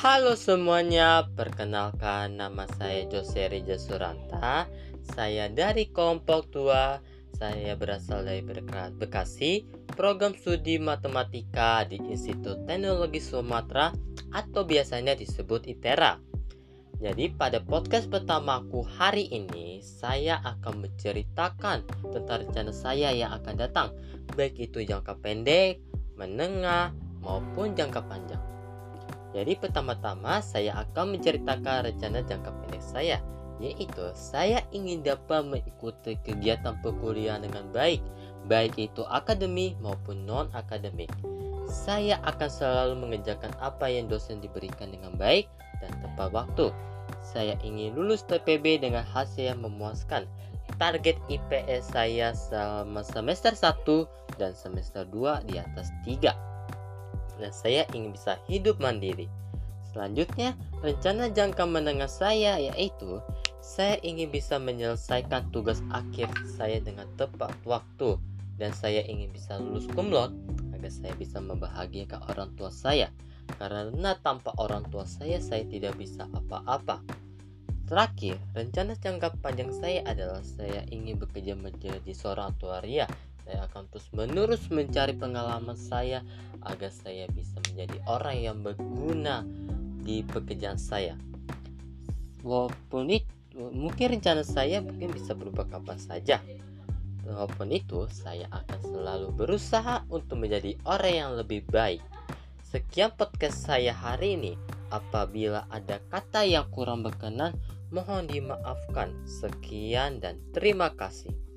Halo semuanya, perkenalkan nama saya Jose Reja Suranta. Saya dari kelompok 2. Saya berasal dari Bekasi, program studi matematika di Institut Teknologi Sumatera atau biasanya disebut ITERA. Jadi pada podcast pertamaku hari ini saya akan menceritakan tentang rencana saya yang akan datang baik itu jangka pendek, menengah, maupun jangka panjang. Jadi pertama-tama saya akan menceritakan rencana jangka pendek saya, yaitu saya ingin dapat mengikuti kegiatan perkuliahan dengan baik, baik itu akademik maupun non-akademik. Saya akan selalu mengerjakan apa yang dosen diberikan dengan baik dan tepat waktu. Saya ingin lulus TPB dengan hasil yang memuaskan. Target IPS saya selama semester 1 dan semester 2 di atas 3 dan saya ingin bisa hidup mandiri. Selanjutnya, rencana jangka menengah saya yaitu saya ingin bisa menyelesaikan tugas akhir saya dengan tepat waktu dan saya ingin bisa lulus kumlot agar saya bisa membahagiakan orang tua saya karena tanpa orang tua saya saya tidak bisa apa-apa. Terakhir, rencana jangka panjang saya adalah saya ingin bekerja menjadi seorang tuaria saya akan terus menerus mencari pengalaman saya agar saya bisa menjadi orang yang berguna di pekerjaan saya. Walaupun itu mungkin rencana saya mungkin bisa berubah kapan saja. Walaupun itu, saya akan selalu berusaha untuk menjadi orang yang lebih baik. Sekian podcast saya hari ini. Apabila ada kata yang kurang berkenan, mohon dimaafkan. Sekian dan terima kasih.